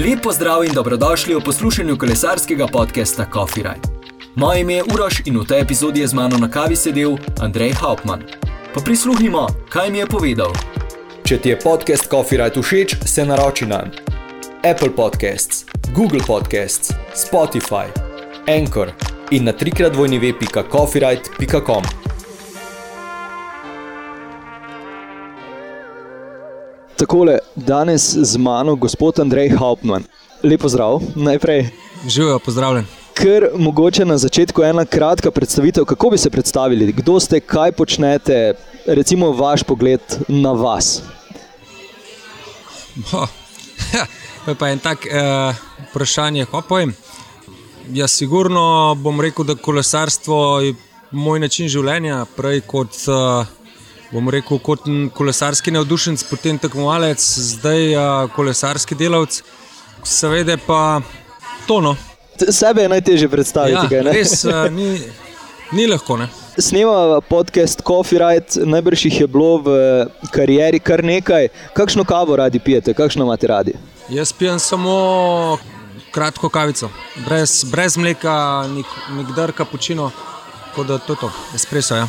Lepo zdrav in dobrodošli v poslušanju kolesarskega podcasta Coffee Ride. Moje ime je Uroš in v tej epizodi je z mano na kavi sedel Andrej Hauptmann. Pa prisluhnimo, kaj mi je povedal. Če ti je podcast Coffee Ride všeč, se naroči na Apple Podcasts, Google Podcasts, Spotify, Anchor in na trikrat Takole, danes z mano gospod Andrej Hauptmann. Lepo zdrav, najprej. Živijo, pozdravljen. Ker mogoče na začetku ena kratka predstavitev, kako bi se predstavili, kdo ste, kaj počnete, recimo vaš pogled na vas. Bo, to je pa en tak uh, vprašanje, kako povem. Jaz sigurno bom rekel, da kolesarstvo je moj način življenja, prej kot, uh, bom rekel, kot kolesarski navdušenc, potem tekmovalec, zdaj uh, kolesarski delavec. Seveda pa tono. Sebe je najtežje predstaviti. Ja, res uh, ni, ni lahko. Ne? Snemamo podcast Coffee Ride, najbrž jih je bilo v karieri kar nekaj. Kakšno kavo radi pijete, kakšno imate radi? Jaz pijem samo kratko kavico, brez, brez mleka, nikdar kapučino, tako da to je to, espresso. Ja.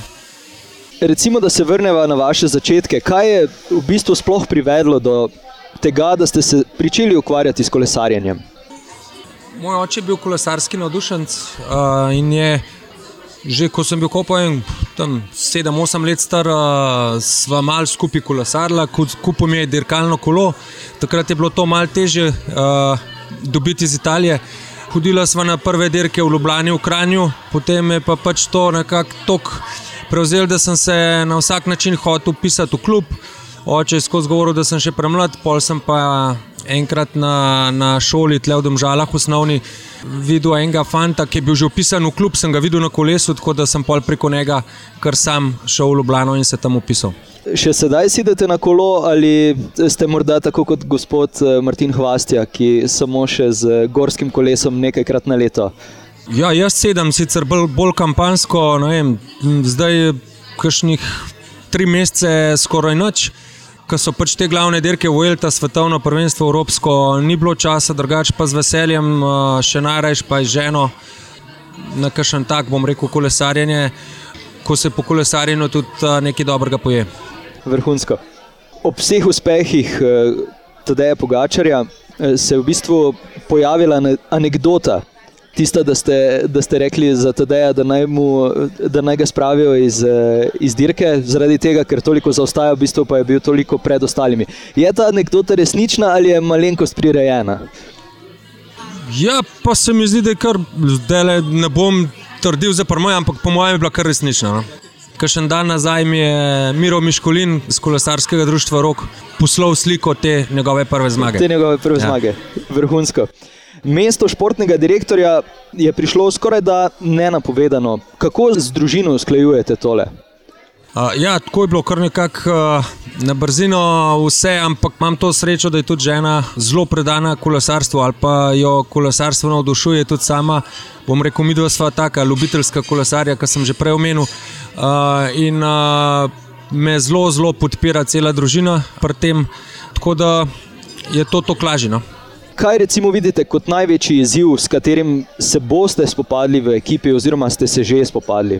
Recimo, da se vrnemo na vaše začetke. Kaj je v bistvu sploh privedlo do tega, da ste se začeli ukvarjati s kolesarjenjem? Moj oče je bil kolesarski navdušenec uh, in je že ko sem bil kopojen, tam 7-8 let star, uh, sva mal skupaj kolesarila, kupil mi je dirkalno kolo. Takrat je bilo to mal teže uh, dobiti iz Italije. Hodila sva na prve dirke v Ljubljani, v Kranju, potem je pa pač to nekako tok prevzel, da sem se na vsak način hotel upisati v klub. Oče je skozi govoril, da sem še premlad, pol sem pa enkrat na, na šoli, tle v Domžalah, osnovni, videl enega fanta, ki je bil že upisan v klub, sem ga videl na kolesu, tako da sem pol preko njega kar sam šel v Ljubljano in se tam upisal. Še sedaj sedete na kolo ali ste morda tako kot gospod Martin Hvastja, ki samo še z gorskim kolesom nekajkrat na leto? Ja, jaz sedem sicer bolj, bolj kampansko, vem, zdaj je kakšnih tri mesece skoraj noč ko so pač te glavne dirke v Elta, svetovno prvenstvo, evropsko, ni bilo časa, drugače pa z veseljem, še najraje pa z ženo na kakšen tak, bom rekel, kolesarjenje, ko se po kolesarjenju tudi nekaj dobrega poje. Vrhunsko. Ob vseh uspehih Tadeja Pogačarja se je v bistvu pojavila anekdota, tista, da ste, da ste rekli za Tadeja, da naj, mu, da naj ga spravijo iz, iz dirke, zaradi tega, ker toliko zaostaja, v bistvu pa je bil toliko pred ostalimi. Je ta anekdota resnična ali je malenkost prirejena? Ja, pa se mi zdi, da je kar zdaj ne bom trdil za prvo, ampak po mojem je bila kar resnična. No? Kašen dan nazaj mi je Miro Miškolin iz kolesarskega društva Rok poslal sliko te njegove prve zmage. Te njegove prve ja. zmage, vrhunsko. Mesto športnega direktorja je prišlo skoraj da nenapovedano. Kako z družino usklajujete tole? Uh, ja, tako je bilo kar nekako uh, na brzino vse, ampak imam to srečo, da je tudi žena zelo predana kolesarstvu ali pa jo kolesarstvo navdušuje tudi sama. Bom rekel, mi dva sva taka ljubiteljska kolesarja, kar sem že prej omenil. Uh, in uh, me zelo, zelo podpira cela družina pri tem, tako da je to to klažino. Kaj recimo vidite kot največji izziv, s katerim se boste spopadli v ekipi, oziroma ste se že spopadli?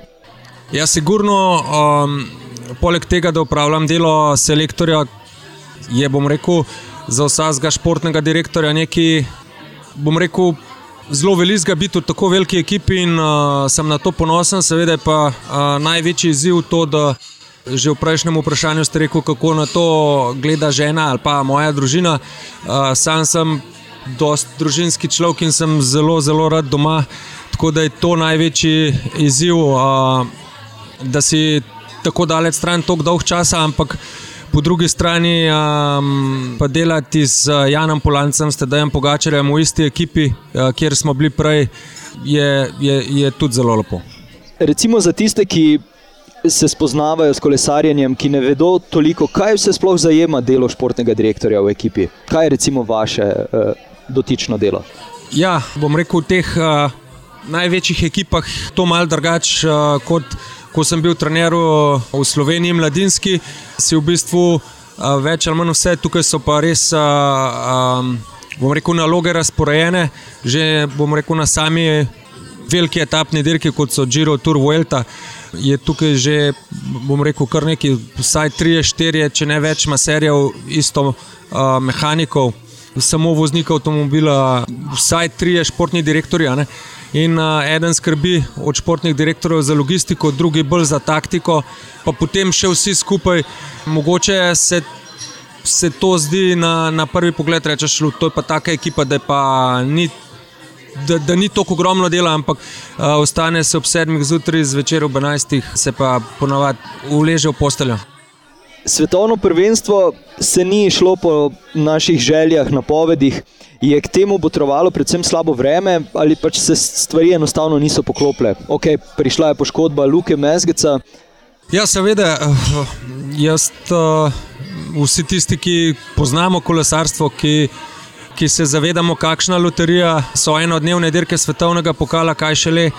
Ja, sigurno, um, poleg tega, da upravljam delo selektorja, je, bom rekel, za vsakega športnega direktorja nekaj, bom rekel, zelo velikega biti v tako veliki ekipi in uh, sem na to ponosen. Seveda je pa uh, največji izziv to, da že v prejšnjem vprašanju ste rekel, kako na to gleda žena ali pa moja družina. Uh, sam sem dost družinski človek in sem zelo, zelo rad doma. Tako da je to največji izziv, da si tako daleč stran, tako dolg čas, ampak po drugi strani pa delati z Janom Polancem, s Tedajem Pogačarjem v isti ekipi, kjer smo bili prej, je, je, je tudi zelo lepo. Recimo za tiste, ki se spoznavajo s kolesarjenjem, ki ne vedo toliko, kaj vse sploh zajema delo športnega direktorja v ekipi. Kaj je recimo vaše? Dotično delo. Ja, bom rekel, v teh uh, največjih ekipah je to malce drugače uh, kot ko sem bil trener v Sloveniji, mladinski, si v bistvu uh, več ali manj vse, tukaj so pa res uh, um, bom rekel, naloge razporejene, že bom rekel na sami veliki etapni dirki, kot so Giro Tour Vuelta. Je tukaj že, bom rekel, kar nekaj, vsaj 3-4, če ne več, maserijev, isto uh, mehanikov, samo voznikov avtomobila, vsaj 3 športni direktori. In uh, eden skrbi od športnih direktorjev za logistiko, drugi bolj za taktiko, pa potem še vsi skupaj. Mogoče se, se to zdi na, na prvi pogled, rečeš, da je pa taka ekipa, da, pa ni, da, da ni tako ogromno dela, ampak uh, ostane se ob sedmih zjutraj, zvečer ob enajstih, se pa ponavadi uleže v posteljo. Svetovno prvenstvo se ni šlo po naših željah, napovedih. Je k temu potrovalo predvsem slabo vreme ali pač se stvari enostavno niso poklopile? Ok, prišla je poškodba Luke Mezgeca. Ja, seveda, jaz, vsi tisti, ki poznamo kolesarstvo, ki, ki se zavedamo, kakšna loterija so enodnevne dirke svetovnega pokala, kaj šele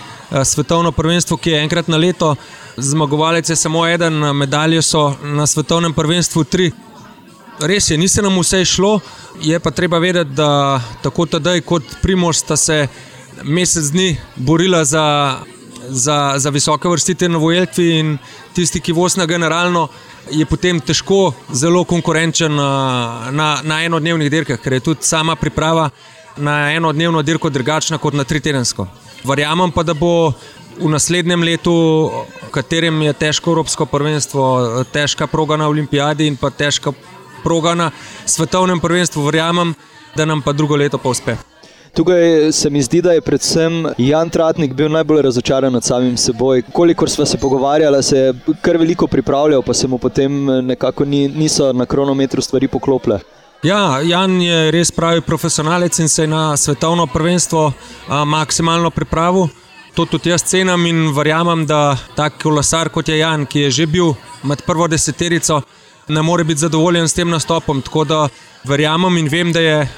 svetovno prvenstvo, ki je enkrat na leto zmagovalec je samo eden, medalje so na svetovnem prvenstvu tri. Res je, ni se nam vse šlo, je pa treba vedeti, da tako tedaj kot Primož sta se mesec dni borila za, za, za visoke vrstite na Vojeltvi in tisti, ki vozna generalno, je potem težko zelo konkurenčen na, na, na enodnevnih dirkah, ker je tudi sama priprava na enodnevno dirko drugačna kot na tritedensko. Verjamem pa, da bo v naslednjem letu, katerem je težko Evropsko prvenstvo, težka proga na Olimpijadi in pa težka proga na svetovnem prvenstvu, verjamem, da nam pa drugo leto pa uspe. Tukaj se mi zdi, da je predvsem Jan Tratnik bil najbolj razočaran nad samim seboj. Kolikor smo se pogovarjali, se je kar veliko pripravljal, pa se mu potem nekako ni, niso na kronometru stvari poklopile. Ja, Jan je res pravi profesionalec in se je na svetovno prvenstvo a, maksimalno pripravil. To tudi jaz cenim in verjamem, da tak kolesar kot je Jan, ki je že bil med prvo deseterico, ne more biti zadovoljen s tem nastopom. Tako da verjamem in vem, da je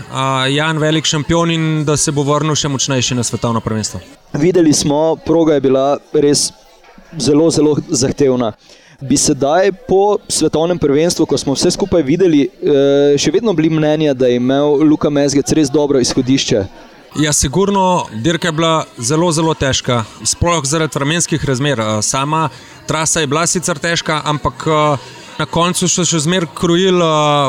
Jan velik šampion in da se bo vrnil še močnejši na svetovno prvenstvo. Videli smo, proga je bila res zelo, zelo zahtevna. Bi sedaj po svetovnem prvenstvu, ko smo vse skupaj videli, e, še vedno bili mnenja, da je imel Luka Mezgec res dobro izhodišče Ja, sigurno, dirka je bila zelo, zelo težka, sploh zaradi vremenskih razmer. Sama trasa je bila sicer težka, ampak na koncu so še zmeraj krojili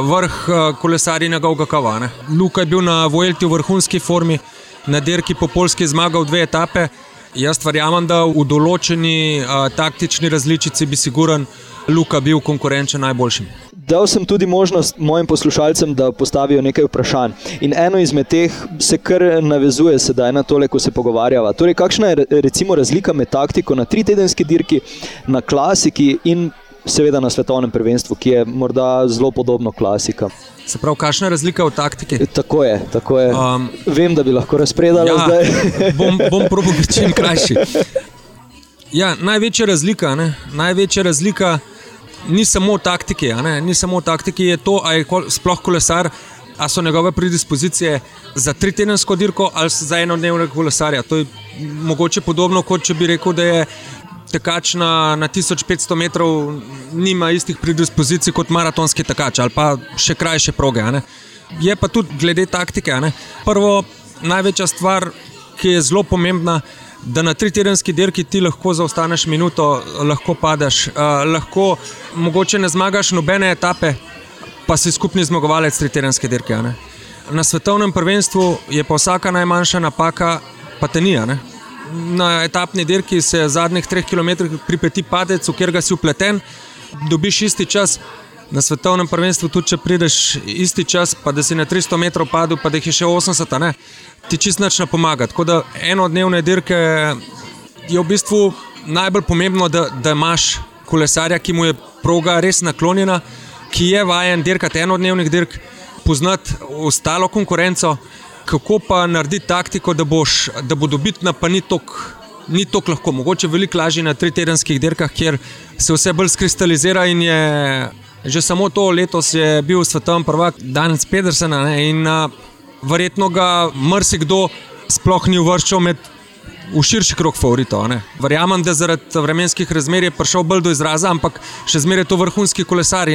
vrh kolesarja njegovega kava. Ne. Luka je bil na Vojelti v vrhunski formi, na dirki po Polski zmagal dve etape. Jaz verjamem, da v določeni uh, taktični različici bi siguren Luka bil konkurenčen najboljšim. Dal sem tudi možnost mojim poslušalcem, da postavijo nekaj vprašanj. In eno izmed teh se kar navezuje sedaj na tole, ko se pogovarjava. Torej, kakšna je recimo razlika med taktiko na tri tedenski dirki, na klasiki in seveda na svetovnem prvenstvu, ki je morda zelo podobno klasika. Se pravi, kakšna je razlika v taktiki? Tako je, tako je. Um, Vem, da bi lahko razpredal ja, zdaj. bom bom probil biti čim krajši. Ja, največja razlika, ne? največja razlika ni samo v taktiki, ni samo v taktiki, je to, ali je sploh kolesar, ali so njegove predispozicije za tri tedensko dirko ali za enodnevnega kolesarja. To je mogoče podobno, kot če bi rekel, da je tekač na, na 1500 metrov, nima istih predispozicij kot maratonski tekač ali pa še krajše proge. Je pa tudi glede taktike. Prvo, največja stvar, ki je zelo pomembna da na tri tedenski dirki ti lahko zaostaneš minuto, lahko padeš, uh, lahko mogoče ne zmagaš nobene etape, pa si skupni zmagovalec tri tedenske dirke. Na svetovnem prvenstvu je pa vsaka najmanjša napaka, pa te ni. Na etapni dirki se zadnjih treh km pripeti padec, v kjer ga si upleten, dobiš isti čas. Na svetovnem prvenstvu, tudi če prideš isti čas, pa da si na 300 metrov padel, pa da jih je še 80, ne, ti čist nič ne pomaga. Tako da enodnevne dirke je v bistvu najbolj pomembno, da, da imaš kolesarja, ki mu je proga res naklonjena, ki je vajen dirkati enodnevnih dirk, poznati ostalo konkurenco, kako pa narediti taktiko, da, boš, da bo dobitna, pa ni tako. Ni tako lahko, mogoče veliko lažje na tri tedenskih dirkah, kjer se vse bolj skristalizira in je že samo to letos je bil svetovni prvak Danes Pedersen in uh, verjetno ga marsikdo sploh ni uvrščal med. V širši krog favoritov. Verjamem, da zaradi vremenskih razmer je prišel bolj do izraza, ampak še zmeraj je to vrhunski kolesar.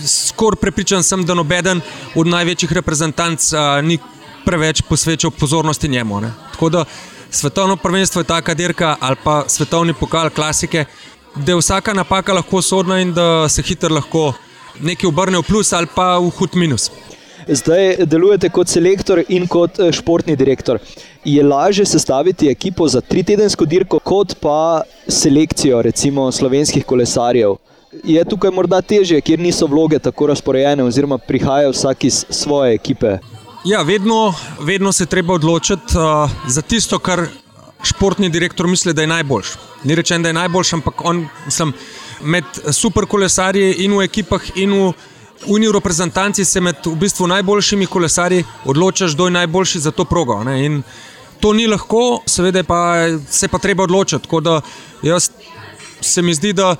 Skoraj prepričan sem, da noben od največjih reprezentanc uh, ni preveč posvečal pozornosti njemu. Ne. Tako da svetovno prvenstvo je taka dirka ali pa svetovni pokal klasike, da je vsaka napaka lahko sodna in da se hitro lahko nekaj obrne v plus ali pa v hud minus. Zdaj delujete kot selektor in kot eh, športni direktor. Je lažje sestaviti ekipo za tri tedensko dirko, kot pa selekcijo, recimo slovenskih kolesarjev? Je tukaj morda težje, kjer niso vloge tako razporejene, oziroma prihajajo vsak iz svoje ekipe? Ja, vedno, vedno se treba odločiti uh, za tisto, kar športni direktor misli, da je najboljš. Ni rečeno, da je najboljš, ampak on, mislim, med superkolesarji in v ekipah in v Unijo reprezentanci se med v bistvu najboljšimi kolesarji odločaš, kdo je najboljši za to progo. Ne? In to ni lahko, seveda pa se pa treba odločiti. Tako da jaz se mi zdi, da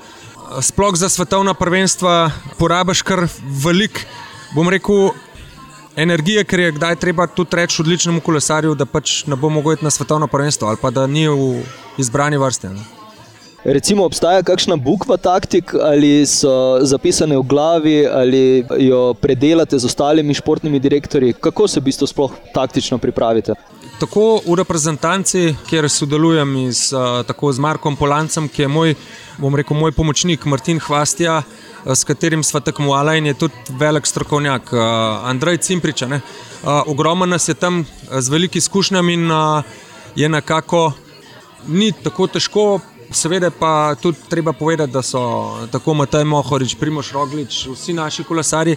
sploh za svetovna prvenstva porabiš kar velik, bom rekel, energije, ker je kdaj treba tudi reči odličnemu kolesarju, da pač ne bo mogel iti na svetovno prvenstvo ali pa da ni v izbrani vrsti. Ne? Recimo, obstaja kakšna bukva taktik, ali so zapisane v glavi, ali jo predelate z ostalimi športnimi direktorji? Kako se v bistvu sploh taktično pripravite? Tako v reprezentanci, kjer sodelujem z, tako z Markom Polancem, ki je moj, rekel, moj pomočnik, Martin Hvastija, s katerim sva tekmovali in je tudi velik strokovnjak, Andrej Cimprič. Ogromno nas je tam z velikimi izkušnjami in je nekako ni tako težko Seveda pa tudi treba povedati, da so tako Matej Mohorič, Primoš Roglič, vsi naši kolesari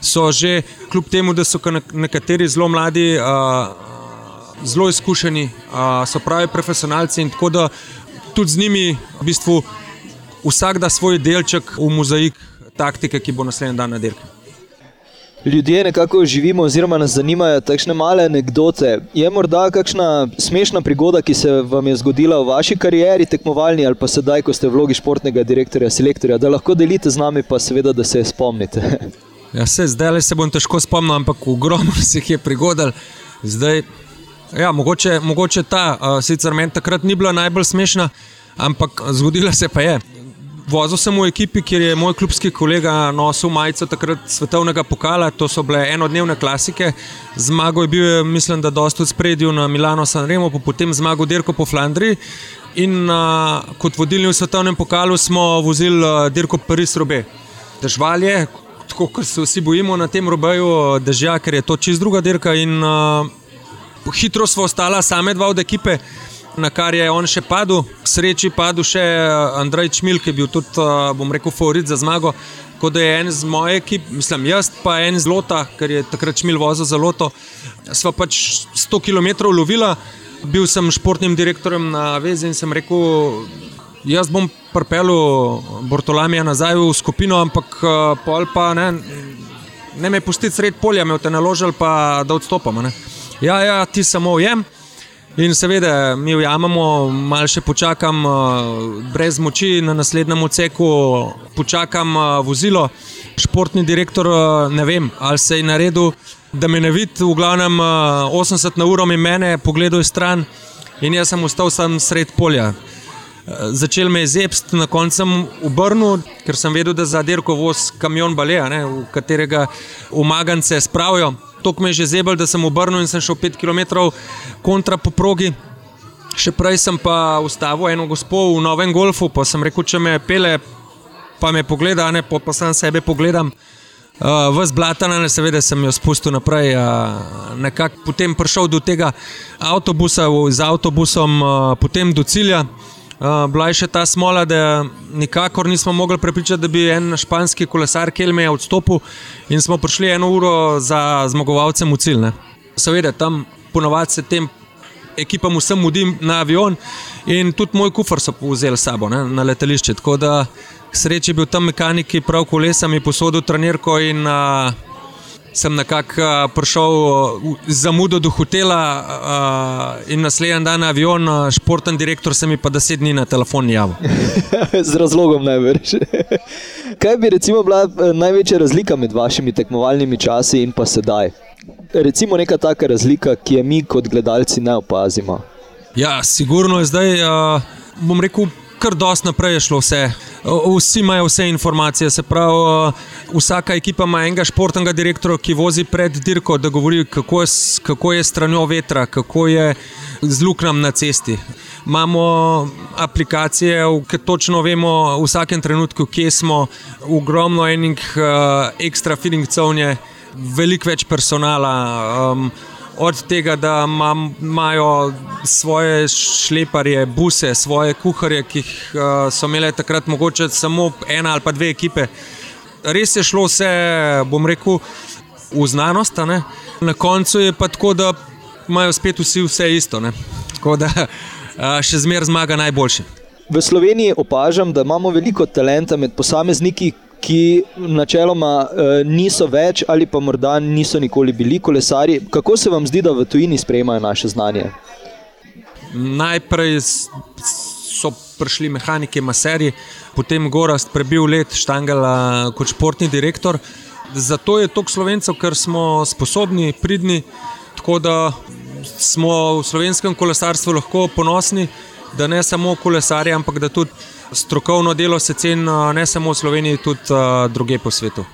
so že, kljub temu, da so nekateri zelo mladi, zelo izkušeni, so pravi profesionalci in tako da tudi z njimi v bistvu vsak da svoj delček v mozaik taktike, ki bo naslednji dan na dirki ljudje nekako živimo, oziroma nas zanimajo takšne male anekdote. Je morda kakšna smešna prigoda, ki se vam je zgodila v vaši karieri, tekmovalni ali pa sedaj, ko ste v vlogi športnega direktorja, selektorja, da lahko delite z nami, pa seveda, da se spomnite. Ja, se, zdaj se bom težko spomnil, ampak ogromno se jih je prigodil. Zdaj, ja, mogoče, mogoče ta, uh, sicer meni takrat ni bila najbolj smešna, ampak zgodila se pa je. Vozil sem v ekipi, kjer je moj klubski kolega nosil majico takrat svetovnega pokala, to so bile enodnevne klasike. Zmago je bil, mislim, da dosta v spredju na Milano San Remo, potem zmago dirko po Flandriji. In uh, kot vodilni v svetovnem pokalu smo vozili uh, dirko Paris-Robe. Držvalje, tako kot se vsi bojimo na tem robeju, dežja, ker je to čist druga dirka. In uh, hitro smo ostala same dva od ekipe na kar je on še padel, k sreči padel še eh, Andrej Čmil, ki je bil tudi, eh, bom rekel, favorit za zmago. Kot da je en z moje ekipe, mislim, jaz pa en z Lota, ker je takrat Čmil vozil za Loto. Sva pač 100 km lovila, bil sem športnim direktorjem na Vezi in sem rekel, jaz bom pripeljal Bortolamija nazaj v skupino, ampak eh, pol pa ne, ne me pustiti sred polja, me v te naložili, pa da odstopam. Ne. Ja, ja, ti samo ujem. In seveda, mi ujamemo, malo še počakam, eh, brez moči na naslednjem odseku, počakam eh, vozilo. Športni direktor, eh, ne vem, ali se je naredil, da me ne vidi, v glavnem 80 na uro mi mene, pogledaj stran in jaz sem ostal sam sred polja. Začel me je zebst, na koncu sem obrnil, ker sem vedel, da za dirko voz kamion baleja, v katerega umagance spravijo. To me je že zebel, da sem obrnil in sem šel 5 km kontra po progi. Še prej sem pa ustavil eno gospod v novem golfu, pa sem rekel, če me pele, pa me pogleda, ne pa, pa sam sebe pogledam. Uh, v zblatane, seveda sem jo spustil naprej, uh, nekako potem prišel do tega avtobusa, z avtobusom, uh, potem do cilja. Uh, bila je še ta smola, da nikakor nismo mogli prepričati, da bi en španski kolesar Kelme odstopil in smo prišli eno uro za zmagovalcem v cilj. Ne. Seveda, tam ponovadi se tem ekipam vsem mudi na avion in tudi moj kufr so vzeli s sabo ne, na letališče. Tako da sreče bil tam mehanik, ki prav kolesa mi posodil trenirko in uh, sem nekako uh, prišel z zamudo do hotela uh, in naslednji dan na avion, uh, športen direktor se mi pa deset dni na telefon javil. z razlogom največ. Kaj bi recimo bila največja razlika med vašimi tekmovalnimi časi in pa sedaj? Recimo neka taka razlika, ki je mi kot gledalci ne opazimo. Ja, sigurno je zdaj, uh, bom rekel, kar dosti naprej je šlo vse. Vsi imajo vse informacije, se pravi, vsaka ekipa ima enega športnega direktorja, ki vozi pred dirko, da govori, kako je, kako je stranjo vetra, kako je z luknjam na cesti. Imamo aplikacije, ki točno vemo v vsakem trenutku, kje smo, ogromno enih uh, ekstra feeling covnje, veliko več personala. Um, od tega, da imajo svoje šleparje, buse, svoje kuharje, ki jih uh, so imele takrat mogoče samo ena ali pa dve ekipe. Res je šlo vse, bom rekel, v znanost. Na koncu je pa tako, da imajo spet vsi vse isto. Ne? Tako da uh, še zmeraj zmaga najboljši. V Sloveniji opažam, da imamo veliko talenta med posamezniki, ki načeloma uh, niso več ali pa morda niso nikoli bili kolesari. Kako se vam zdi, da v tujini sprejemajo naše znanje? Najprej so prišli mehaniki, maseri, potem Gorast prebil let Štangela kot športni direktor. Zato je toliko slovencev, ker smo sposobni, pridni, tako da smo v slovenskem kolesarstvu lahko ponosni, da ne samo kolesarji, ampak da tudi strokovno delo se ceni ne samo v Sloveniji, tudi uh, druge po svetu.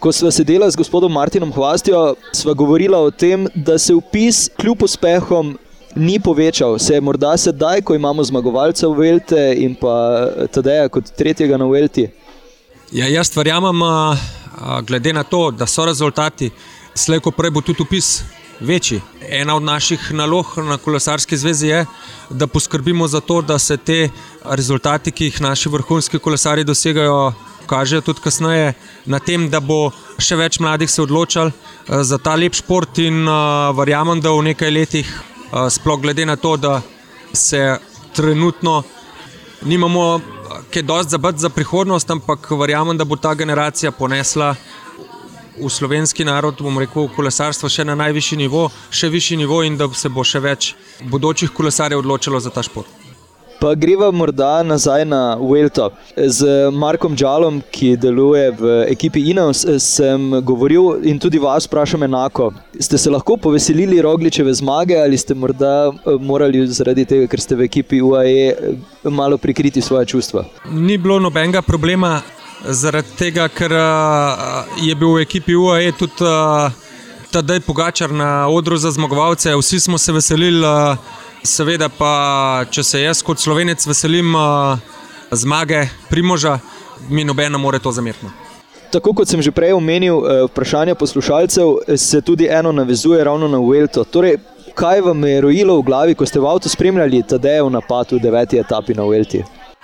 Ko smo sedeli z gospodom Martinom Hvastjo, smo govorili o tem, da se upis kljub uspehom ni povečal. Se je morda sedaj, ko imamo zmagovalca v Velte in pa Tadeja kot tretjega na Velti. Ja, jaz verjamem, glede na to, da so rezultati, slejko prej bo tudi upis večji. Ena od naših nalog na kolesarski zvezi je, da poskrbimo za to, da se te rezultati, ki jih naši vrhunski kolesari dosegajo, kažejo tudi kasneje na tem, da bo še več mladih se odločal eh, za ta lep šport in uh, verjamem, da v nekaj letih, uh, sploh glede na to, da se trenutno nimamo kaj dosti za, za prihodnost, ampak verjamem, da bo ta generacija ponesla v slovenski narod, bom rekel, kolesarstvo še na najvišji nivo, še višji nivo in da se bo še več bodočih kolesarjev odločilo za ta šport. Pa greva morda nazaj na Welto. Z Markom Džalom, ki deluje v ekipi Ineos, sem govoril in tudi vas vprašam enako. Ste se lahko poveselili Rogličeve zmage ali ste morda eh, morali zaradi tega, ker ste v ekipi UAE, eh, malo prikriti svoje čustva? Ni bilo nobenega problema zaradi tega, ker je bil v ekipi UAE tudi Tadej Pogačar na odru za zmagovalce. Vsi smo se veselili, seveda pa, če se jaz kot slovenec veselim zmage Primoža, mi nobeno more to zameriti. Tako kot sem že prej omenil, vprašanje poslušalcev se tudi eno navezuje ravno na Welto. Torej, kaj vam je rojilo v glavi, ko ste v avtu spremljali Tadejev napad v deveti etapi na Welti?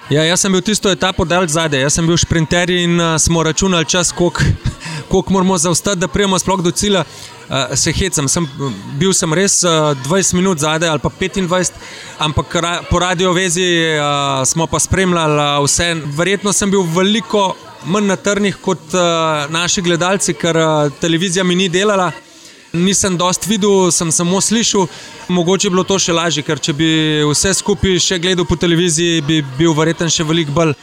Ja, jaz sem bil tisto etapo dal zadaj, jaz sem bil šprinter in uh, smo računali čas, koliko moramo zaustati, da prijemo sploh do cilja. Uh, se hecam, sem, bil sem res uh, 20 minut zadaj ali pa 25, ampak ra, po radio vezi uh, smo pa spremljali uh, vse. Verjetno sem bil veliko manj na trnih kot uh, naši gledalci, ker uh, televizija mi ni delala. Nisem dost videl, sem samo slišal. Mogoče je bilo to še lažje, ker če bi vse skupaj še gledal po televiziji, bi bil verjetno še veliko bolj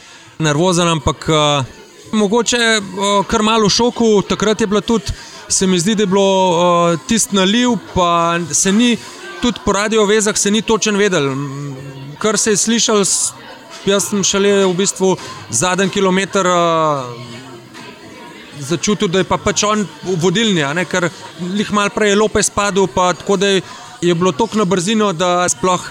nervozen. Ampak uh, mogoče uh, kar malo v šoku. Takrat je bilo tudi, se mi zdi, da je bilo uh, tisti naliv, pa se ni, tudi po radio vezah se ni točen vedel. Kar se je slišal, jaz sem šele v bistvu zadnji kilometr. Uh, začutil, da je pa pač on vodilni, ker jih malo prej je Lopez padel, pa tako da je bilo tako na brzino, da sploh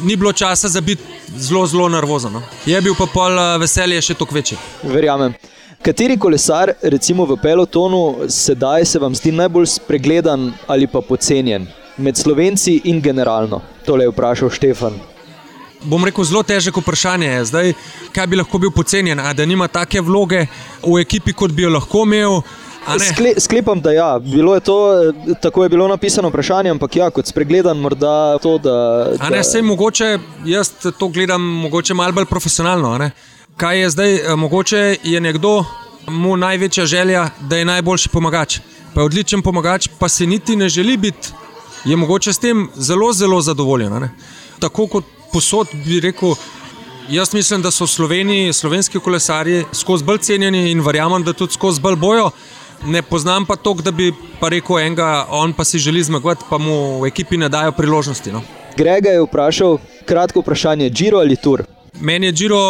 ni bilo časa za biti zelo, zelo nervozen. No. Je bil pa pol eh, veselje še toliko večje. Verjamem. Kateri kolesar, recimo v pelotonu, sedaj se vam zdi najbolj spregledan ali pa pocenjen med slovenci in generalno? Tole je vprašal Štefan bom rekel, zelo težko vprašanje. Zdaj, kaj bi lahko bil pocenjen, da nima take vloge v ekipi, kot bi jo lahko imel. Skle, sklepam, da ja. je to, tako je bilo napisano vprašanje, ampak ja, kot spregledan, morda to, da. da... Ne, sej, mogoče jaz to gledam mogoče malo bolj profesionalno. Kaj je zdaj, eh, mogoče je nekdo, mu največja želja, da je najboljši pomagač. Pa je odličen pomagač, pa se niti ne želi biti, je mogoče s tem zelo, zelo zadovoljen. Tako kot posod bi rekel, jaz mislim, da so v Sloveniji slovenski kolesarji skozi bolj cenjeni in verjamem, da tudi skozi bolj bojo. Ne poznam pa to, da bi pa rekel enega, on pa si želi zmagovati, pa mu v ekipi ne dajo priložnosti. No. Grega je vprašal, kratko vprašanje, Giro ali Tour? Meni je Džiro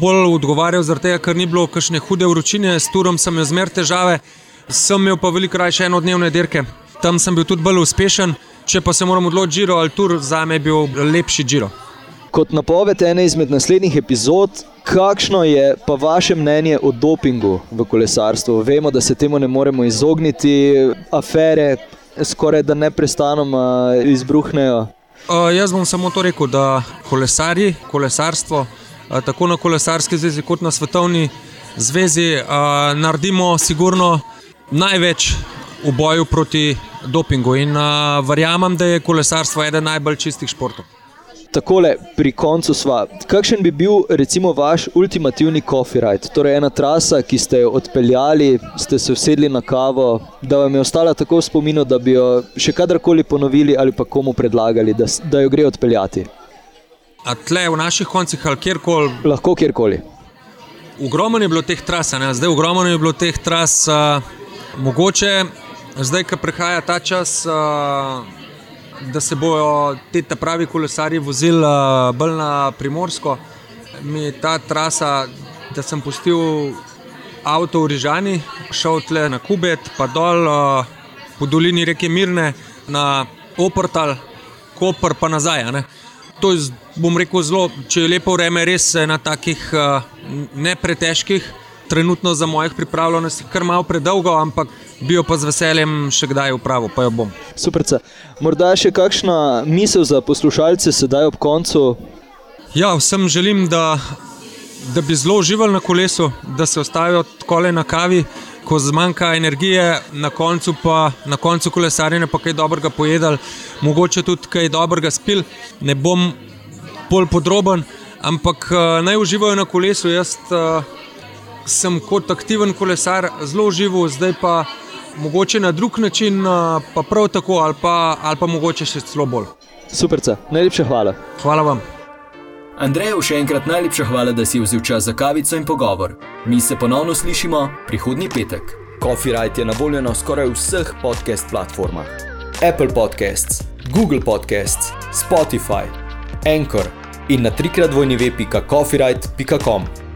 bolj odgovarjal, tega, ker ni bilo kakšne hude vročine, s turom sem imel zmer težave, sem imel pa veliko raje enodnevne dirke. Tam sem bil tudi bolj uspešen, če pa se moram odločiti, Džiro ali tur, za me je bil lepši Džiro. Kot napoved ene izmed naslednjih epizod, kakšno je pa vaše mnenje o dopingu v kolesarstvu? Vemo, da se temu ne moremo izogniti, afere skoraj da neprestanoma izbruhnejo. Uh, jaz bom samo to rekel, da kolesari, kolesarstvo, uh, tako na kolesarski zvezi, kot na svetovni zvezi, uh, naredimo sigurno največ v boju proti dopingu. In uh, verjamem, da je kolesarstvo eden najbolj čistih športov. Takole, pri koncu sva. Kakšen bi bil, recimo, vaš ultimativni coffee ride? Torej, ena trasa, ki ste jo odpeljali, ste se usedli na kavo, da vam je ostala tako v spominu, da bi jo še kadarkoli ponovili ali pa komu predlagali, da, da jo gre odpeljati. A tle v naših koncih ali kjerkoli? Lahko kjerkoli. Ogromno je bilo teh tras, ne? zdaj ogromno je bilo teh tras, uh, mogoče zdaj, ko prihaja ta čas. Uh, da se bodo ti pravi kolesari vozili uh, bolj na primorsko. Mi je ta trasa, da sem pustil avto v Rižani, šel tle na Kubet, pa dol uh, po dolini reke Mirne, na Oportal, Koper, pa nazaj. Ne? To je, bom rekel, zelo, če je lepo vreme, res na takih uh, ne pretežkih trenutno za mojih pripravljenosti kar malo predolgo, ampak bi jo pa z veseljem še kdaj upravil, pa jo bom. Super. Morda še kakšna misel za poslušalce, sedaj ob koncu? Ja, vsem želim, da, da bi zelo uživali na kolesu, da se ostavijo tako le na kavi. Ko zmanjka energije, na koncu pa na koncu kolesarjenja, pa kaj dobrega pojedali, mogoče tudi kaj dobrega spil. Ne bom bolj podroben, ampak uh, naj uživajo na kolesu. Jaz uh, sem kot aktiven kolesar zelo užival, zdaj pa mogoče na drug način, pa prav tako, ali pa, ali pa mogoče še celo bolj. Super, najlepša hvala. Hvala vam. Andreju še enkrat najlepša hvala, da si vzel čas za kavico in pogovor. Mi se ponovno slišimo prihodnji petek. Copyright je na voljo na skoraj vseh podcast platformah: Apple Podcasts, Google Podcasts, Spotify, Anchor in na trikrat vojni web.coffeeright.com.